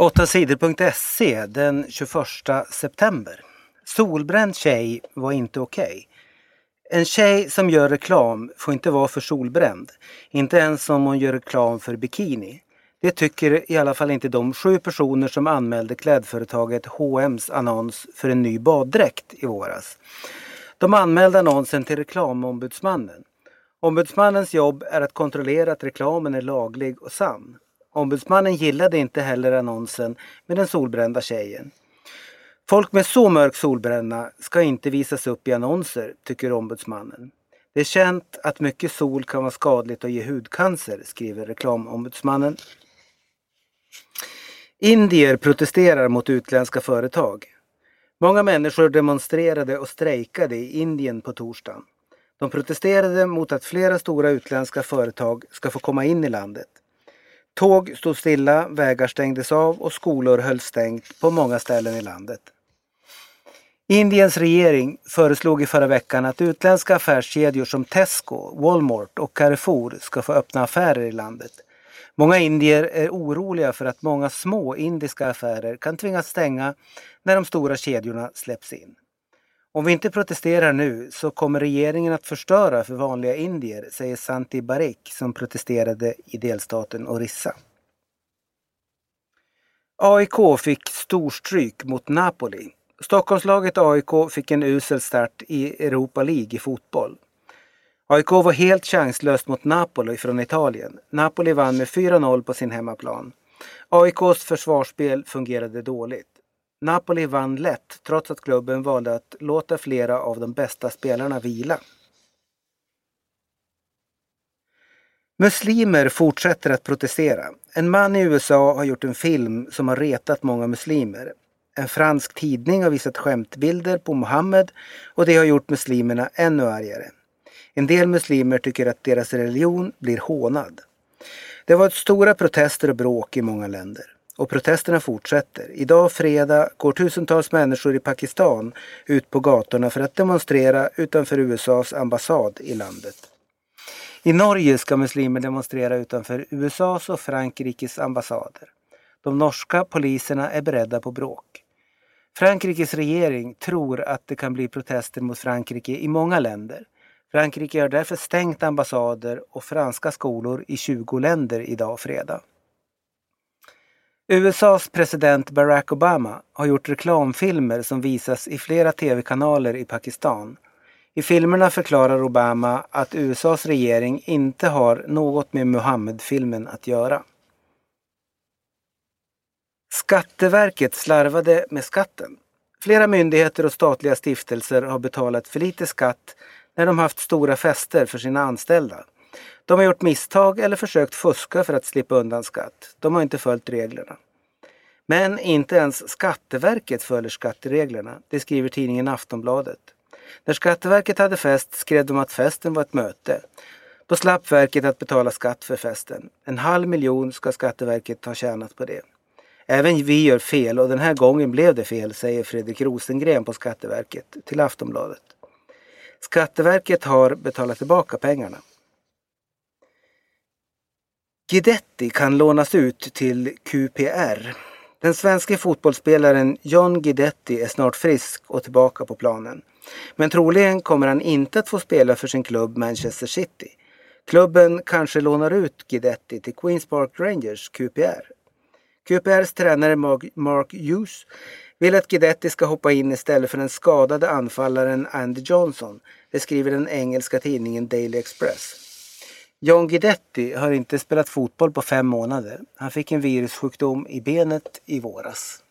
8 sidor.se den 21 september. Solbränd tjej var inte okej. Okay. En tjej som gör reklam får inte vara för solbränd. Inte ens om hon gör reklam för bikini. Det tycker i alla fall inte de sju personer som anmälde klädföretaget H&M's annons för en ny baddräkt i våras. De anmälde annonsen till reklamombudsmannen. Ombudsmannens jobb är att kontrollera att reklamen är laglig och sann. Ombudsmannen gillade inte heller annonsen med den solbrända tjejen. Folk med så mörk solbränna ska inte visas upp i annonser, tycker ombudsmannen. Det är känt att mycket sol kan vara skadligt och ge hudcancer, skriver reklamombudsmannen. Indier protesterar mot utländska företag. Många människor demonstrerade och strejkade i Indien på torsdagen. De protesterade mot att flera stora utländska företag ska få komma in i landet. Tåg stod stilla, vägar stängdes av och skolor hölls stängt på många ställen i landet. Indiens regering föreslog i förra veckan att utländska affärskedjor som Tesco, Walmart och Carrefour ska få öppna affärer i landet. Många indier är oroliga för att många små indiska affärer kan tvingas stänga när de stora kedjorna släpps in. Om vi inte protesterar nu så kommer regeringen att förstöra för vanliga indier, säger Santi Barik som protesterade i delstaten Orissa. AIK fick storstryk mot Napoli. Stockholmslaget AIK fick en usel start i Europa League i fotboll. AIK var helt chanslöst mot Napoli från Italien. Napoli vann med 4-0 på sin hemmaplan. AIKs försvarsspel fungerade dåligt. Napoli vann lätt trots att klubben valde att låta flera av de bästa spelarna vila. Muslimer fortsätter att protestera. En man i USA har gjort en film som har retat många muslimer. En fransk tidning har visat skämtbilder på Mohammed och det har gjort muslimerna ännu argare. En del muslimer tycker att deras religion blir hånad. Det har varit stora protester och bråk i många länder. Och protesterna fortsätter. Idag fredag går tusentals människor i Pakistan ut på gatorna för att demonstrera utanför USAs ambassad i landet. I Norge ska muslimer demonstrera utanför USAs och Frankrikes ambassader. De norska poliserna är beredda på bråk. Frankrikes regering tror att det kan bli protester mot Frankrike i många länder. Frankrike har därför stängt ambassader och franska skolor i 20 länder idag fredag. USAs president Barack Obama har gjort reklamfilmer som visas i flera tv-kanaler i Pakistan. I filmerna förklarar Obama att USAs regering inte har något med Muhammed-filmen att göra. Skatteverket slarvade med skatten. Flera myndigheter och statliga stiftelser har betalat för lite skatt när de haft stora fester för sina anställda. De har gjort misstag eller försökt fuska för att slippa undan skatt. De har inte följt reglerna. Men inte ens Skatteverket följer skattereglerna. Det skriver tidningen Aftonbladet. När Skatteverket hade fest skrev de att festen var ett möte. Då slapp verket att betala skatt för festen. En halv miljon ska Skatteverket ha tjänat på det. Även vi gör fel och den här gången blev det fel, säger Fredrik Rosengren på Skatteverket till Aftonbladet. Skatteverket har betalat tillbaka pengarna. Guidetti kan lånas ut till QPR. Den svenska fotbollsspelaren John Guidetti är snart frisk och tillbaka på planen. Men troligen kommer han inte att få spela för sin klubb Manchester City. Klubben kanske lånar ut Guidetti till Queens Park Rangers, QPR. QPRs tränare Mark Hughes vill att Guidetti ska hoppa in istället för den skadade anfallaren Andy Johnson. Det skriver den engelska tidningen Daily Express. John Guidetti har inte spelat fotboll på fem månader. Han fick en virussjukdom i benet i våras.